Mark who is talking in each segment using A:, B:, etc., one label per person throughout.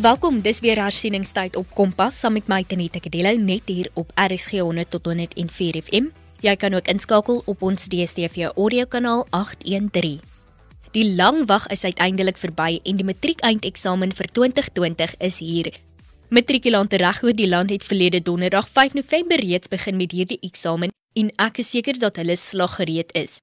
A: Welkom, dis weer hersieningstyd op Kompas saam met my Tenita Kadello net hier op RSG 100 tot 104 FM. Jy kan ook inskakel op ons DStv audiokanaal 813. Die lang wag is uiteindelik verby en die matriekeindeeksamen vir 2020 is hier. Matrikulante reg oor die land het verlede donderdag 5 November reeds begin met hierdie eksamen en ek is seker dat hulle slaggereed is.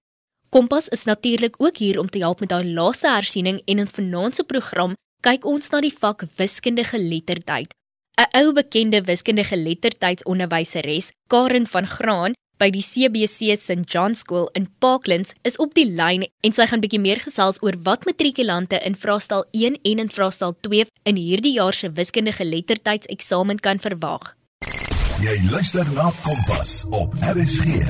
A: Kompas is natuurlik ook hier om te help met daai laaste hersiening en in vanaand se program kyk ons na die vak wiskundige lettertyd. 'n Ou bekende wiskundige lettertydsonderwyseres, Karen van Graan, by die CBC St John School in Parklands is op die lyn en sy gaan bietjie meer gesels oor wat matrikulante in vraestel 1 en in vraestel 2 in hierdie jaar se wiskundige lettertydseksamen kan verwag.
B: Jy luister na Kompas op RSG.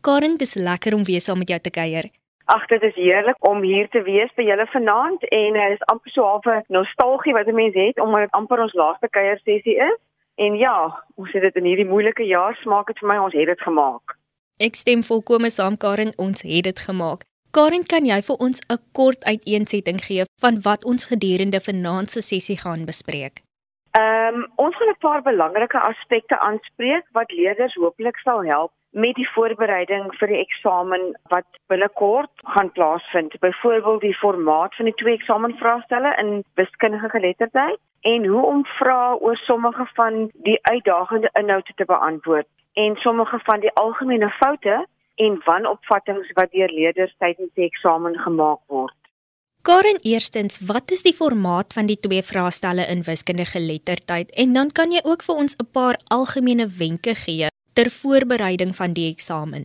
A: Karen, dis lekker om weer saam met jou te kuier.
C: Ag, dit is heerlik om hier te wees by julle vanaand en dit is amper so half 'n nostalgie wat 'n mens het omdat dit amper ons laaste kuiersessie is. En ja, ons het dit in hierdie moeilike jaar smaak dit vir my ons het dit gemaak.
A: Ek stem volkome saam Karen, ons het dit gemaak. Karen, kan jy vir ons 'n kort uiteensetting gee van wat ons gedurende vanaand se sessie gaan bespreek?
C: Ehm um, ons gaan 'n paar belangrike aspekte aanspreek wat leerders hooplik sal help met die voorbereiding vir die eksamen wat binnekort gaan plaasvind. Byvoorbeeld die formaat van die twee eksamenvraestelle in wiskundige geletterdheid en hoe om vrae oor sommige van die uitdagende inhoude te beantwoord en sommige van die algemene foute en wanopvattinge wat deur leerders tydens die eksamen gemaak word.
A: Karen, eerstens, wat is die formaat van die twee vraestelle in wiskundige geletterdheid en dan kan jy ook vir ons 'n paar algemene wenke gee ter voorbereiding van die eksamen?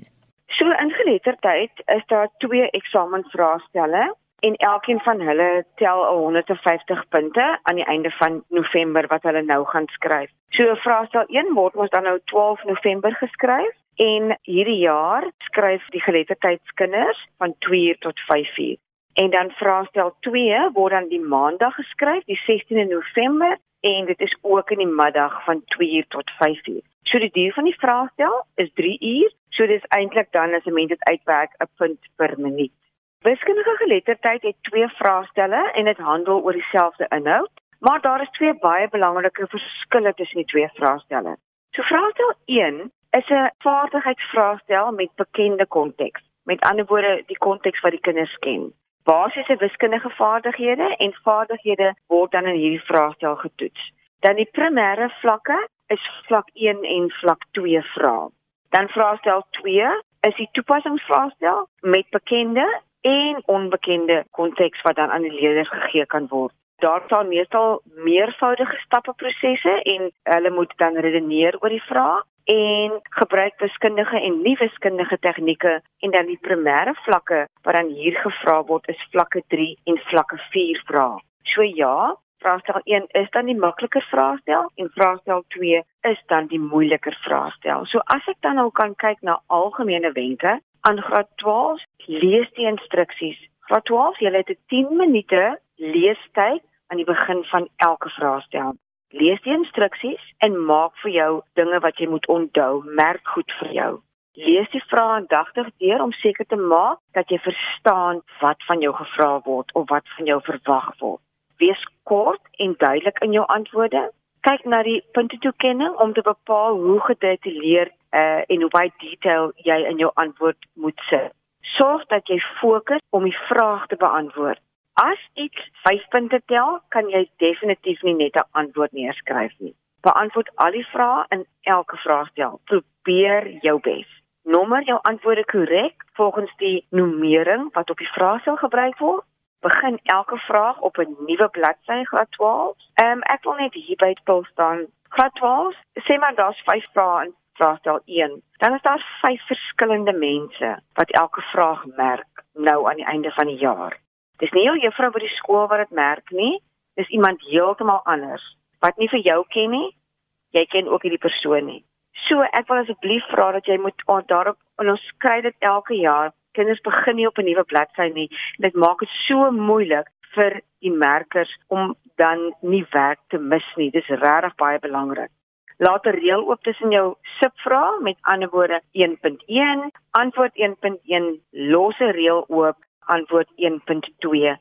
C: So in geletterdheid is daar twee eksamenvraestelle en elkeen van hulle tel 150 punte aan die einde van November wat hulle nou gaan skryf. So vraestel 1 word ons dan nou 12 November geskryf en hierdie jaar skryf die geletterdheidskinders van 2 uur tot 5 uur. En dan vraestel 2 word dan die maandag geskryf, die 16de November en dit is ook in die middag van 2 uur tot 5 uur. So die duur van die vraestel is 3 uur. So dis eintlik dan as 'n mens dit uitwerk 'n punt per minuut. Wiskundige geletterdheid het twee vraestelle en dit handel oor dieselfde inhoud, maar daar is twee baie belangrike verskille tussen die twee vraestelle. So vraestel 1 is 'n vaardigheidsvraestel met bekende konteks. Met ander woorde, die konteks wat die kinders ken. Basiese wiskundige vaardighede en vaardighede word dan in hierdie vraestel getoets. Dan die primêre vlakke is vlak 1 en vlak 2 vrae. Dan vraestel 2 is die toepassingsvraestel met bekende en onbekende konteks wat dan aan die leerders gegee kan word. Daar staan meestal meervoudige stappeprosesse en hulle moet dan redeneer oor die vraag en gebruik wiskundige en nie wiskundige tegnieke en dan die primêre vlakke wat dan hier gevra word is vlakke 3 en vlakke 4 vrae. So ja, vraestel 1 is dan die makliker vraestel en vraestel 2 is dan die moeiliker vraestel. So as ek dan nou kan kyk na algemene wenke aan graad 12, lees die instruksies. Graad 12, jy het 10 minute leestyd aan die begin van elke vraestel. Lees die instruksies en maak vir jou dinge wat jy moet onthou, merk goed vir jou. Lees die vrae aandagtig deur om seker te maak dat jy verstaan wat van jou gevra word of wat van jou verwag word wees kort en duidelik in jou antwoorde. Kyk na die punte toekenning om te bepaal hoe gedetailleerd uh, en hoe baie detail jy in jou antwoord moet sit. Sorg dat jy fokus om die vraag te beantwoord. As iets 5 punte tel, kan jy definitief nie net 'n antwoord neerskryf nie. Beantwoord al die vrae in elke vraagstel. Probeer jou bes. Nommer jou antwoorde korrek volgens die nomering wat op die vraestel gebruik word begin elke vraag op 'n nuwe bladsy graad 12. Ehm um, ek wil net hier by stil staan. Graad 12, sê maar daar's 5 vrae in vraestel 1. Dan is daar 5 verskillende mense wat elke vraag merk nou aan die einde van die jaar. Dis nie jou juffrou by die skool wat dit merk nie. Dis iemand heeltemal anders wat nie vir jou ken nie. Jy ken ook nie die persoon nie. So ek wil asseblief vra dat jy moet daarop en ons kry dit elke jaar kinders begin nie op 'n nuwe bladsy nie. Dit maak dit so moeilik vir die merkers om dan nie werk te mis nie. Dis regtig baie belangrik. Laat 'n reël oop tussen jou subvrae met ander woorde 1.1, antwoord 1.1, losse reël oop, antwoord 1.2.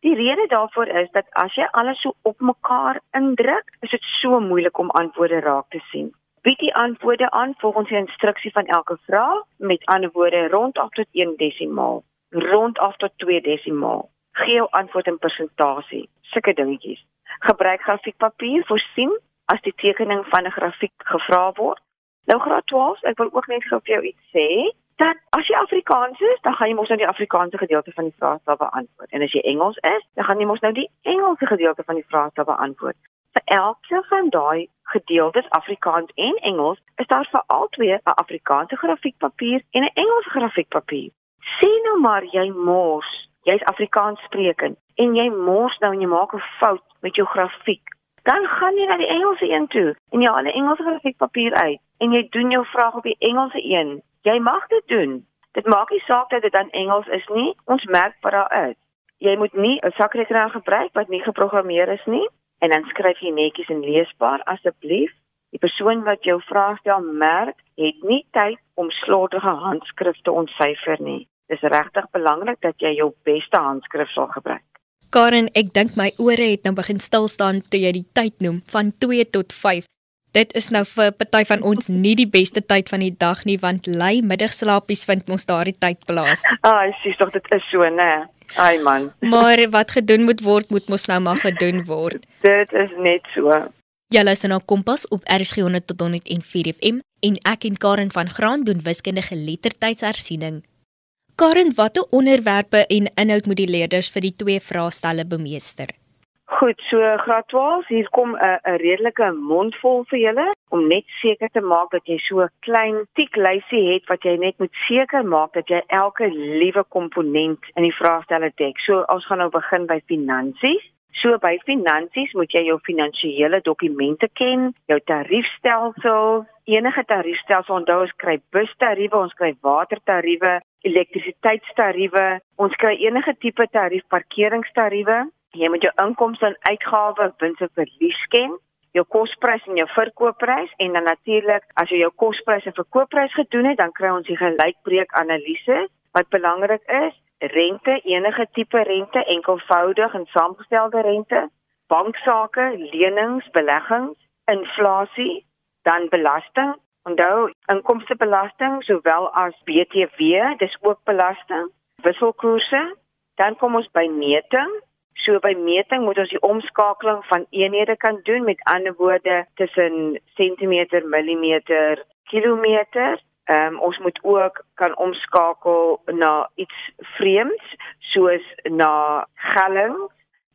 C: Die rede daarvoor is dat as jy alles so op mekaar indruk, is dit so moeilik om antwoorde raak te sien. Bied die antwoorde aan volgens die instruksie van elke vraag met ander woorde rondaf tot 1 desimaal, rondaf tot 2 desimaal. Gee jou antwoord in persentasie, sulke dingetjies. Gebruik grafiekpapier voorsien as die tekening van 'n grafiek gevra word. Nou graad 12, ek wil ook net gou vir jou iets sê dat as jy Afrikaans is, dan gaan jy mos nou die Afrikaanse gedeelte van die vraestel beantwoord. En as jy Engels is, dan gaan jy mos nou die Engelse gedeelte van die vraestel beantwoord. Vir elke van daai gedeeltes Afrikaans en Engels, is daar vir albei 'n Afrikaanse grafiekpapier en 'n Engelse grafiekpapier. Sien nou maar jy mors, jy's Afrikaans sprekend en jy mors nou en jy maak 'n fout met jou grafiek. Dan gaan jy na die Engelse een toe en jy haal 'n Engelse grafiekpapier uit en jy doen jou vraag op die Engelse een Jy mag dit doen. Dit maak nie saak dat dit dan Engels is nie. Ons merk wat daar is. Jy moet nie 'n sakrekenaar gebruik wat nie geprogrammeer is nie en dan skryf jy netjies en leesbaar asseblief. Die persoon wat jou vraag stel merk het nie tyd om slordige handskrif te ontsyfer nie. Dis regtig belangrik dat jy jou beste handskrif sal gebruik.
A: Karen, ek dink my ore het nou begin stil staan toe jy die tyd noem van 2 tot 5. Dit is nou vir party van ons nie die beste tyd van die dag nie want lei middagslaapies vind ons daardie tyd plaas.
C: Ai, sies tog dit is so, né? Ai man.
A: maar wat gedoen moet word, moet mos nou maar gedoen word.
C: dit is net so.
A: Jy luister na Kompas op RSG 100 tot 104 FM en ek en Karen van Graan doen wiskundige lettertydshersiening. Karen, watter onderwerpe en inhoud moet die leerders vir die twee vraestelle bemeester?
C: Goed, so graad 12, hier kom 'n 'n redelike mondvol vir julle om net seker te maak dat jy so 'n klein tiklysie het wat jy net moet seker maak dat jy elke liewe komponent in die vraestelle dek. So ons gaan nou begin by finansies. So by finansies moet jy jou finansiële dokumente ken, jou tariefstelsel, enige tariefstelsel onthou ons kry bustariewe, ons kry watertariewe, elektrisiteitstariewe, ons kry enige tipe tarief parkeringstariewe Jy moet jou inkomste en uitgawes, wins en verlies ken, jou kosprys en jou verkoopprys en dan natuurlik as jy jou kosprys en verkoopprys gedoen het, dan kry ons die gelykbreek analises. Wat belangrik is, rente, enige tipe rente, enkelvoudig en saamgestelde rente, banksake, lenings, beleggings, inflasie, dan belasting. Onthou, inkomstebelasting sowel as BTW, dis ook belasting, wisselkoerse. Dan kom ons by meting So by meting moet ons die omskakeling van eenhede kan doen met ander woorde tussen sentimeter, millimeter, kilometer. Ehm um, ons moet ook kan omskakel na iets vreemds soos na gelling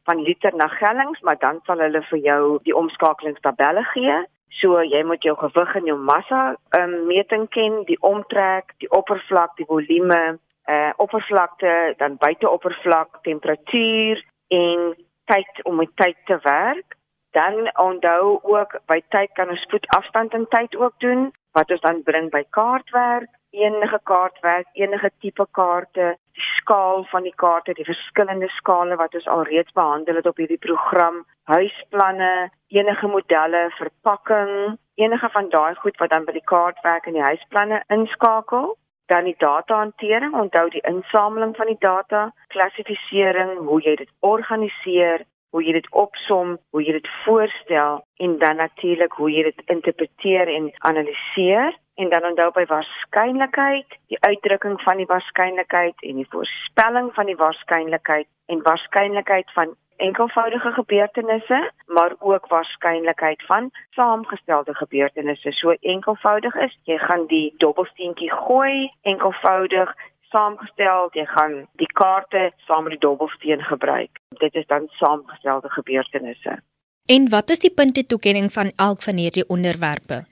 C: van liter na gellings, maar dan sal hulle vir jou die omskakelingstabelle gee. So jy moet jou gewig en jou massa ehm um, meting ken, die omtrek, die oppervlak, die volume, eh uh, oppervlakte, dan buiteoppervlak, temperatuur, en tyd om met tyd te werk. Dan onthou ook by tyd kan ons spoedafstand en tyd ook doen wat ons dan bring by kaartwerk, enige kaartwerk, enige tipe kaarte, die skaal van die kaarte, die verskillende skale wat ons alreeds behandel het op hierdie program, huisplanne, enige modelle, verpakking, enige van daai goed wat dan by die kaartwerk en die huisplanne inskakel dan die datahantering, onthou die insameling van die data, klassifisering, hoe jy dit organiseer, hoe jy dit opsom, hoe jy dit voorstel en dan natuurlik hoe jy dit interpreteer en analiseer en dan onthou by waarskynlikheid, die uitdrukking van die waarskynlikheid en die voorspelling van die waarskynlikheid en waarskynlikheid van enkelvoudige gebeurtenisse, maar ook waarskynlikheid van saamgestelde gebeurtenisse. So enkelvoudig is, jy gaan die dobbelsteentjie gooi, enkelvoudig saamgestel, jy gaan die kaarte saam met die dobbelsteen gebruik. Dit is dan saamgestelde gebeurtenisse.
A: En wat is die punte toekenning van elk van hierdie onderwerpe?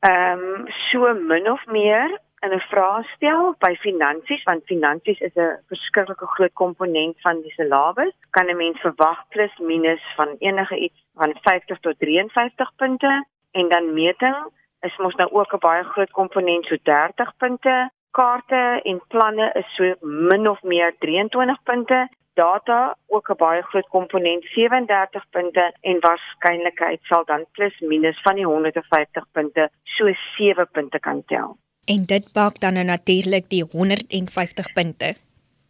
C: Ehm um, so min of meer in 'n vraag stel by finansies want finansies is 'n verskriklike groot komponent van die syllabus. Kan 'n mens verwag plus minus van enige iets van 50 tot 53 punte en dan meting is mos nou ook 'n baie groot komponent so 30 punte. Kaarte en planne is so min of meer 23 punte. Data ook 'n baie groot komponent 37 punte en waarskynlikheid sal dan plus minus van die 150 punte so 7 punte kan tel.
A: En dit maak dan nou natuurlik die 150 punte.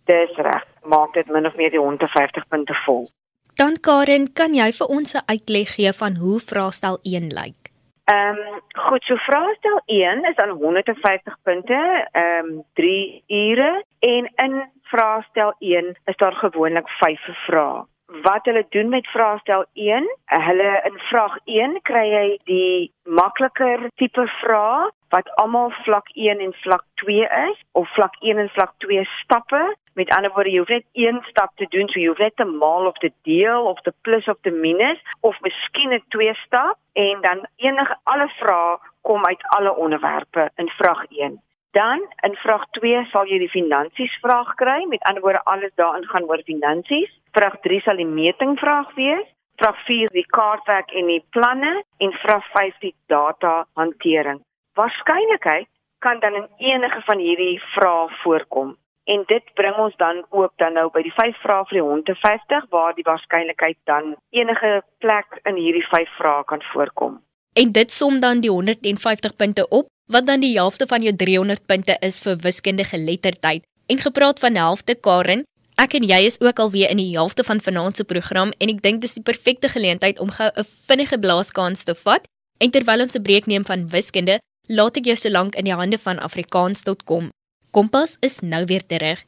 C: Dis reg. maak dit min of meer die 150 punte vol.
A: Dan Karen, kan jy vir ons 'n uitleg gee van hoe vraestel 1 lyk?
C: Ehm um, goed, so vraestel 1 is dan 150 punte, ehm um, 3 ure en in vraestel 1 is daar gewoonlik 5 vrae wat hulle doen met vraestel 1. Hulle in vraag 1 kry jy die makliker tipe vrae wat almal vlak 1 en vlak 2 is of vlak 1 en vlak 2 stappe. Met ander woorde, jy hoef net een stap te doen, so jy hoef net te maal of te deel of te plus of te minus of miskien 'n twee stap en dan enige alle vrae kom uit alle onderwerpe in vraag 1. Dan in vraag 2 sal jy die finansies vraag kry. Met ander woorde alles daarin gaan oor finansies. Vraag 3 sal die meting vraag wees. Vraag 4 die kaartwerk en die planne en vraag 5 die data hantering. Waarskynlikheid kan dan in enige van hierdie vrae voorkom. En dit bring ons dan ook dan nou by die 5 vrae vir die 150 waar die waarskynlikheid dan enige plek in hierdie 5 vrae kan voorkom.
A: En dit som dan die 150 punte op wat dan die helfte van jou 300 punte is vir wiskundige geletterdheid. En gepraat van helfte Karen, ek en jy is ook al weer in die helfte van vanaand se program en ek dink dis die perfekte geleentheid om gou 'n vinnige blaaskans te vat. En terwyl ons 'n breek neem van wiskunde, laat ek jou solank in die hande van afrikaans.com. Kompas is nou weer terug.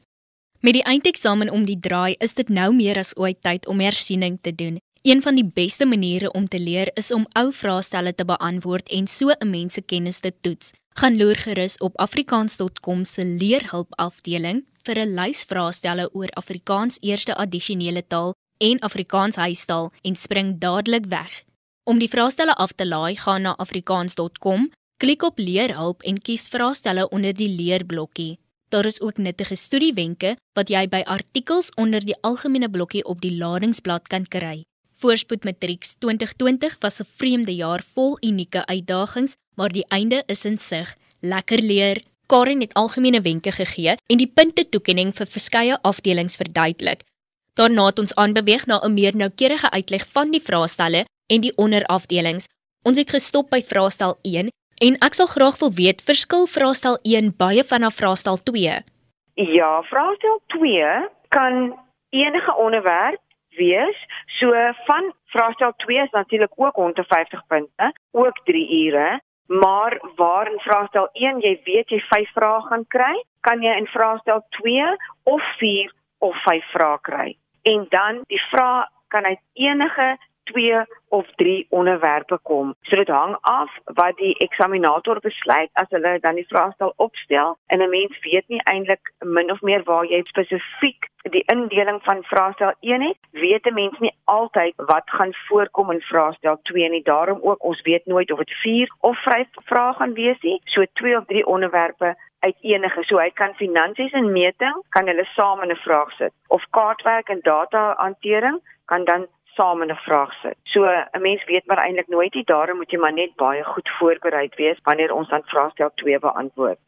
A: Met die eindeksamen om die draai, is dit nou meer as ooit tyd om hersiening te doen. Een van die beste maniere om te leer is om ou vraestelle te beantwoord en so 'n mens se kennis te toets. Gaan loer gerus op afrikaans.com se leerhulp afdeling vir 'n lys vraestelle oor Afrikaans eerste addisionele taal en Afrikaans huistaal en spring dadelik weg. Om die vraestelle af te laai, gaan na afrikaans.com, klik op leerhulp en kies vraestelle onder die leerblokkie. Daar is ook nuttige studiewenke wat jy by artikels onder die algemene blokkie op die ladingsblad kan kry. Voorspoed Matrieks 2020 was 'n vreemde jaar vol unieke uitdagings, maar die einde is in sig. Lekker leer. Karen het algemene wenke gegee en die punte toekenning vir verskeie afdelings verduidelik. Daarna het ons aanbeweeg na 'n meer noukeurige uitleg van die vraestelle en die onderafdelings. Ons het gestop by vraestel 1 en ek sal graag wil weet verskil vraestel 1 baie vanaf vraestel 2.
C: Ja, vraestel 2 kan enige onderwerp wees. So van vraestel 2 is natuurlik ook 150 punte, ook 3 ure, maar waar in vraestel 1 jy weet jy 5 vrae gaan kry, kan jy in vraestel 2 of 4 of 5 vrae kry. En dan die vrae kan uit enige 2 of 3 onderwerpe kom. So dit hang af wat die eksaminator besluit as hulle dan die vraestel opstel en 'n mens weet nie eintlik min of meer waar jy spesifiek die indeling van vraestel 1 het. Weet 'n mens nie altyd wat gaan voorkom in vraestel 2 nie. Daarom ook ons weet nooit of dit 4 of 5 vrae gaan wees nie. So 2 of 3 onderwerpe uit enige so hy kan finansies en meting kan hulle saam in 'n vraag sit of kaartwerk en data hantering kan dan saam in 'n vraag sit. So 'n mens weet maar eintlik nooit nie, daarom moet jy maar net baie goed voorberei wees wanneer ons dan vraestel 2 beantwoord.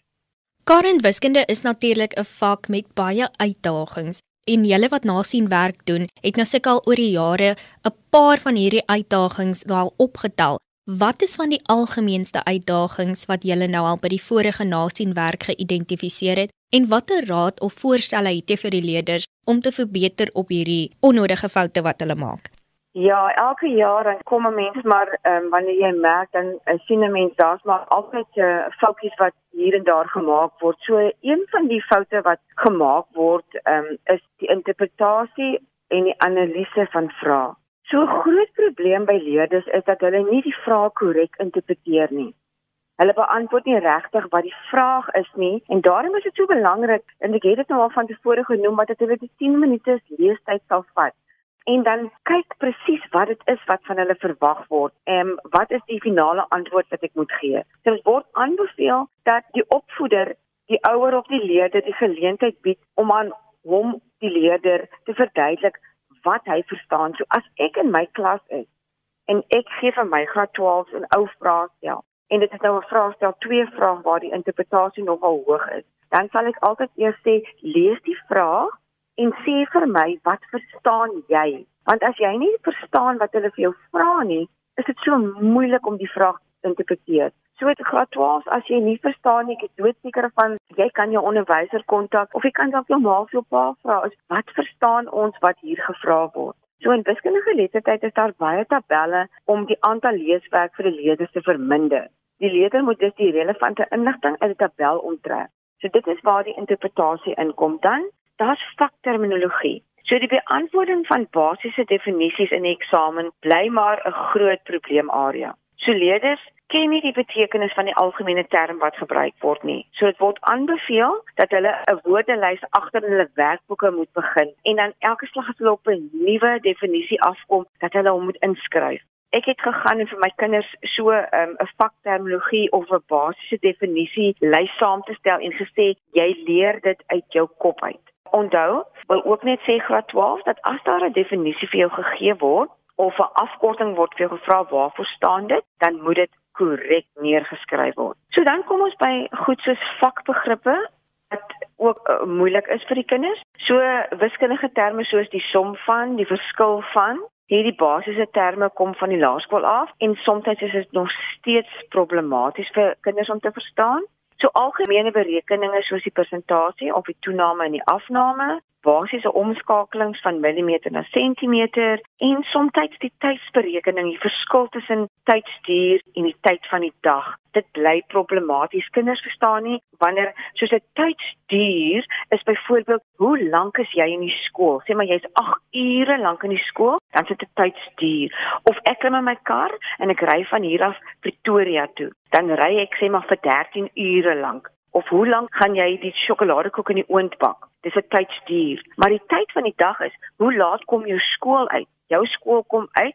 A: Karen wiskunde is natuurlik 'n vak met baie uitdagings. En julle wat nasien werk doen, het nou sukkel oor die jare 'n paar van hierdie uitdagings daal opgetel. Wat is van die algemeenste uitdagings wat julle nou al by die vorige nasien werk geïdentifiseer het en watter raad of voorstelle het jy vir die leerders om te verbeter op hierdie onnodige foute wat hulle maak?
C: Ja, elke jaar dan kom 'n mens maar ehm um, wanneer jy merk dan uh, sien 'n mens daar's maar altyd 'n uh, eh, foutjies wat hier en daar gemaak word. So een van die foute wat gemaak word ehm um, is die interpretasie en die analise van vrae. So groot probleem by leerders is dat hulle nie die vrae korrek interpreteer nie. Hulle beantwoord nie regtig wat die vraag is nie en daarom is dit so belangrik en ek het dit nou al van tevore genoem dat hulle dit 10 minute leestyd sal vat en dan kyk presies wat dit is wat van hulle verwag word en wat is die finale antwoord wat ek moet gee. Dit word aanbeveel dat die opvoeder die ouer of die leerder die geleentheid bied om aan hom die leerder te verduidelik wat hy verstaan. So as ek in my klas is en ek gee vir my graad 12 'n ou vraag stel en dit is nou 'n vraestel twee vrae waar die interpretasie nogal hoog is, dan sal ek altyd eers sê lees die vraag en sê vir my wat verstaan jy? Want as jy nie verstaan wat hulle vir jou vra nie, is dit so moeilik om die vraag te interpreteer. So dit graad 12 as jy nie verstaan nie, ek is doodseker van jy kan jou onderwyser kontak of jy kan dalk jou ma of jou pa vra, is wat verstaan ons wat hier gevra word? So in wiskundige lettertyd is daar baie tabelle om die aantal leeswerk vir die leerders te verminder. Die leerder moet dus die relevante inligting uit die tabel onttrek. So dit is waar die interpretasie inkom dan. Daar's vakterminologie. So die beantwoording van basiese definisies in die eksamen bly maar 'n groot probleemarea. So leerders ken nie die betekenis van die algemene term wat gebruik word nie. So dit word aanbeveel dat hulle 'n woordelys agter hulle werkboeke moet begin en dan elke slag as hulle op 'n nuwe definisie afkom, dat hulle hom moet inskryf. Ek het gegaan en vir my kinders so um, 'n um, vakterminologie of 'n basiese definisie lys saam te stel en gesê jy leer dit uit jou kop uit. Onthou, wil ook net sê graad 12 dat as daar 'n definisie vir jou gegee word of 'n afkorting word vir jou gevra waarvoor staan dit, dan moet dit korrek neergeskryf word. So dan kom ons by goed soos vakbegrippe wat ook uh, moeilik is vir die kinders. So wiskundige terme soos die som van, die verskil van, hierdie basiese terme kom van die laerskool af en soms is dit nog steeds problematies vir kinders om te verstaan. So algemene berekeninge soos die persentasie of die toename en die afname, basiese omskakelings van millimeter na sentimeter en soms die tydsberekening, die verskil tussen tydstuur en die tyd van die dag. Dit bly problematies. Kinders verstaan nie wanneer soos 'n tydstuur is byvoorbeeld hoe lank is jy in die skool? Sê maar jy's 8 ure lank in die skool, dan sit 'n tydstuur. Of ek klim in my kar en ek ry van hier af Pretoria toe, dan ry ek sê maar vir 13 ure lank of hoe lank gaan jy die sjokoladekoek in die oond bak? Dis 'n tydstuur. Maar die tyd van die dag is, hoe laat kom jou skool uit? Jou skool kom uit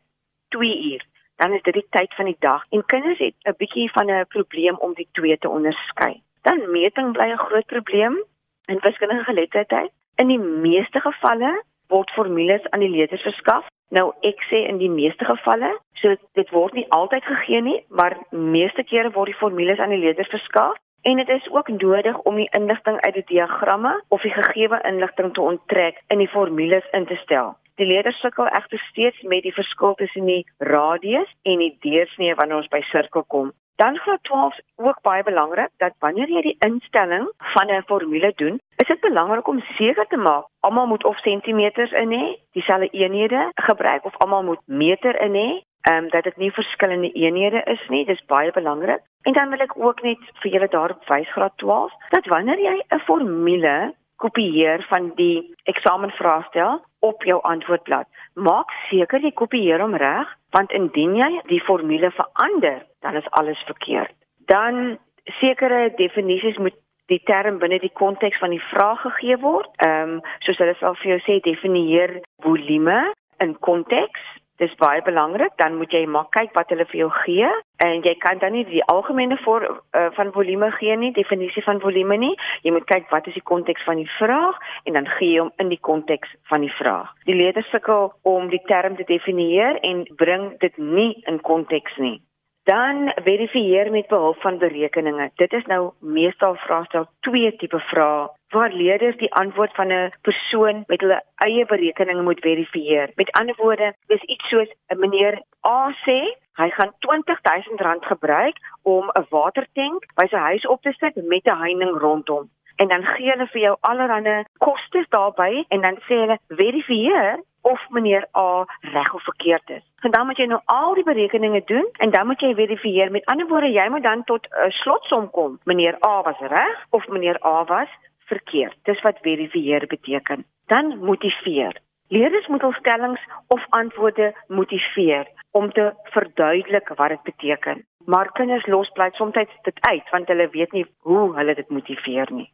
C: 2 uur. Dan is dit die tyd van die dag. En kinders het 'n bietjie van 'n probleem om die twee te onderskei. Dan meting bly 'n groot probleem in wiskundige geletterdheid. In die meeste gevalle word formules aan die leerders verskaf. Nou ek sê in die meeste gevalle, so dit word nie altyd gegee nie, maar meeste kere word die formules aan die leerders verskaf en dit is ook nodig om die inligting uit die diagramme of die gegeewe inligting te onttrek in die formules in te stel. Die leerders sukkel egter steeds met die verskil tussen die radius en die deursnee wanneer ons by sirkel kom. Dan graad 12 ook baie belangrik dat wanneer jy die instelling van 'n formule doen, is dit belangrik om seker te maak almal moet of sentimeters in hê, dieselfde eenhede gebruik of almal moet meter in hê ehm um, dat dit nie verskillende eenhede is nie, dis baie belangrik. En dan wil ek ook net vir julle daarop wys graad 12 dat wanneer jy 'n formule kopieer van die eksamenvraestel op jou antwoordblad, maak seker jy kopieer hom reg, want indien jy die formule verander, dan is alles verkeerd. Dan sekere definisies moet die term binne die konteks van die vraag gegee word. Ehm um, soos hulle sal vir jou sê definieer volume in konteks Dis baie belangrik, dan moet jy maar kyk wat hulle vir jou gee en jy kan dan nie die algemene voor uh, van volume gee nie, definisie van volume nie. Jy moet kyk wat is die konteks van die vraag en dan gee jy hom in die konteks van die vraag. Die leerders sukkel om die term te definieer en bring dit nie in konteks nie. Dan verifieer met behulp van berekeninge. Dit is nou meestal vraestel 2 tipe vrae waar leerders die antwoord van 'n persoon met hulle eie berekeninge moet verifieer. Met ander woorde, dis iets soos 'n meneer A sê hy gaan R20000 gebruik om 'n watertank by sy huis op te sit met 'n heining rondom. En dan gee hulle vir jou allerlei kostes daarbey en dan sê hulle verifieer of meneer A reg of verkeerd is. En dan moet jy nou al die berekeninge doen en dan moet jy verifieer. Met ander woorde, jy moet dan tot 'n uh, slotsom kom. Meneer A was reg of meneer A was verkeerd. Dis wat verifieer beteken. Dan motiveer. Leerders moet hul stellings of antwoorde motiveer om te verduidelik wat dit beteken. Maar kinders los bly soms dit uit want hulle weet nie hoe hulle dit motiveer nie.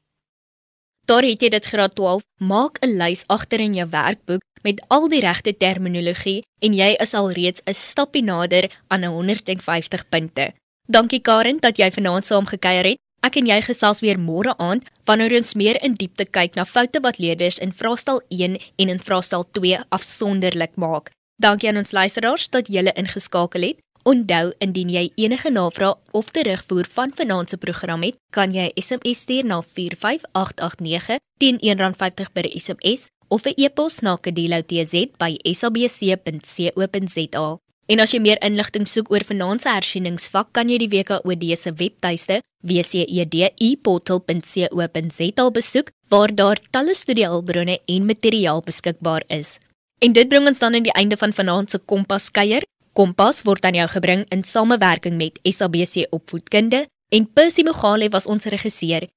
A: Daar het jy dit graad 12. Maak 'n lys agter in jou werkboek met al die regte terminologie en jy is al reeds 'n stappie nader aan 150 punte. Dankie Karen dat jy vanaand saam gekuier het. Ek en jy gesels weer môre aand wanneer ons meer in diepte kyk na foute wat leerders in vraestel 1 en in vraestel 2 afsonderlik maak. Dankie aan ons luisteraars dat julle ingeskakel het. Onthou indien jy enige navrae of terugvoer van vanaand se program het, kan jy SMS stuur na 45889 teen R1.50 per SMS of 'n e-pos na kadelo@sabc.co.za. En as jy meer inligting soek oor vanaand se hersieningsvak, kan jy die WKOD se webtuiste wcedeportal.co.za besoek waar daar talle studiehulpbronne en materiaal beskikbaar is. En dit bring ons dan aan die einde van vanaand se Kompas kuier. Kompas word aan jou gebring in samewerking met SABC Opvoedkunde en Percy Mogale was ons regisseur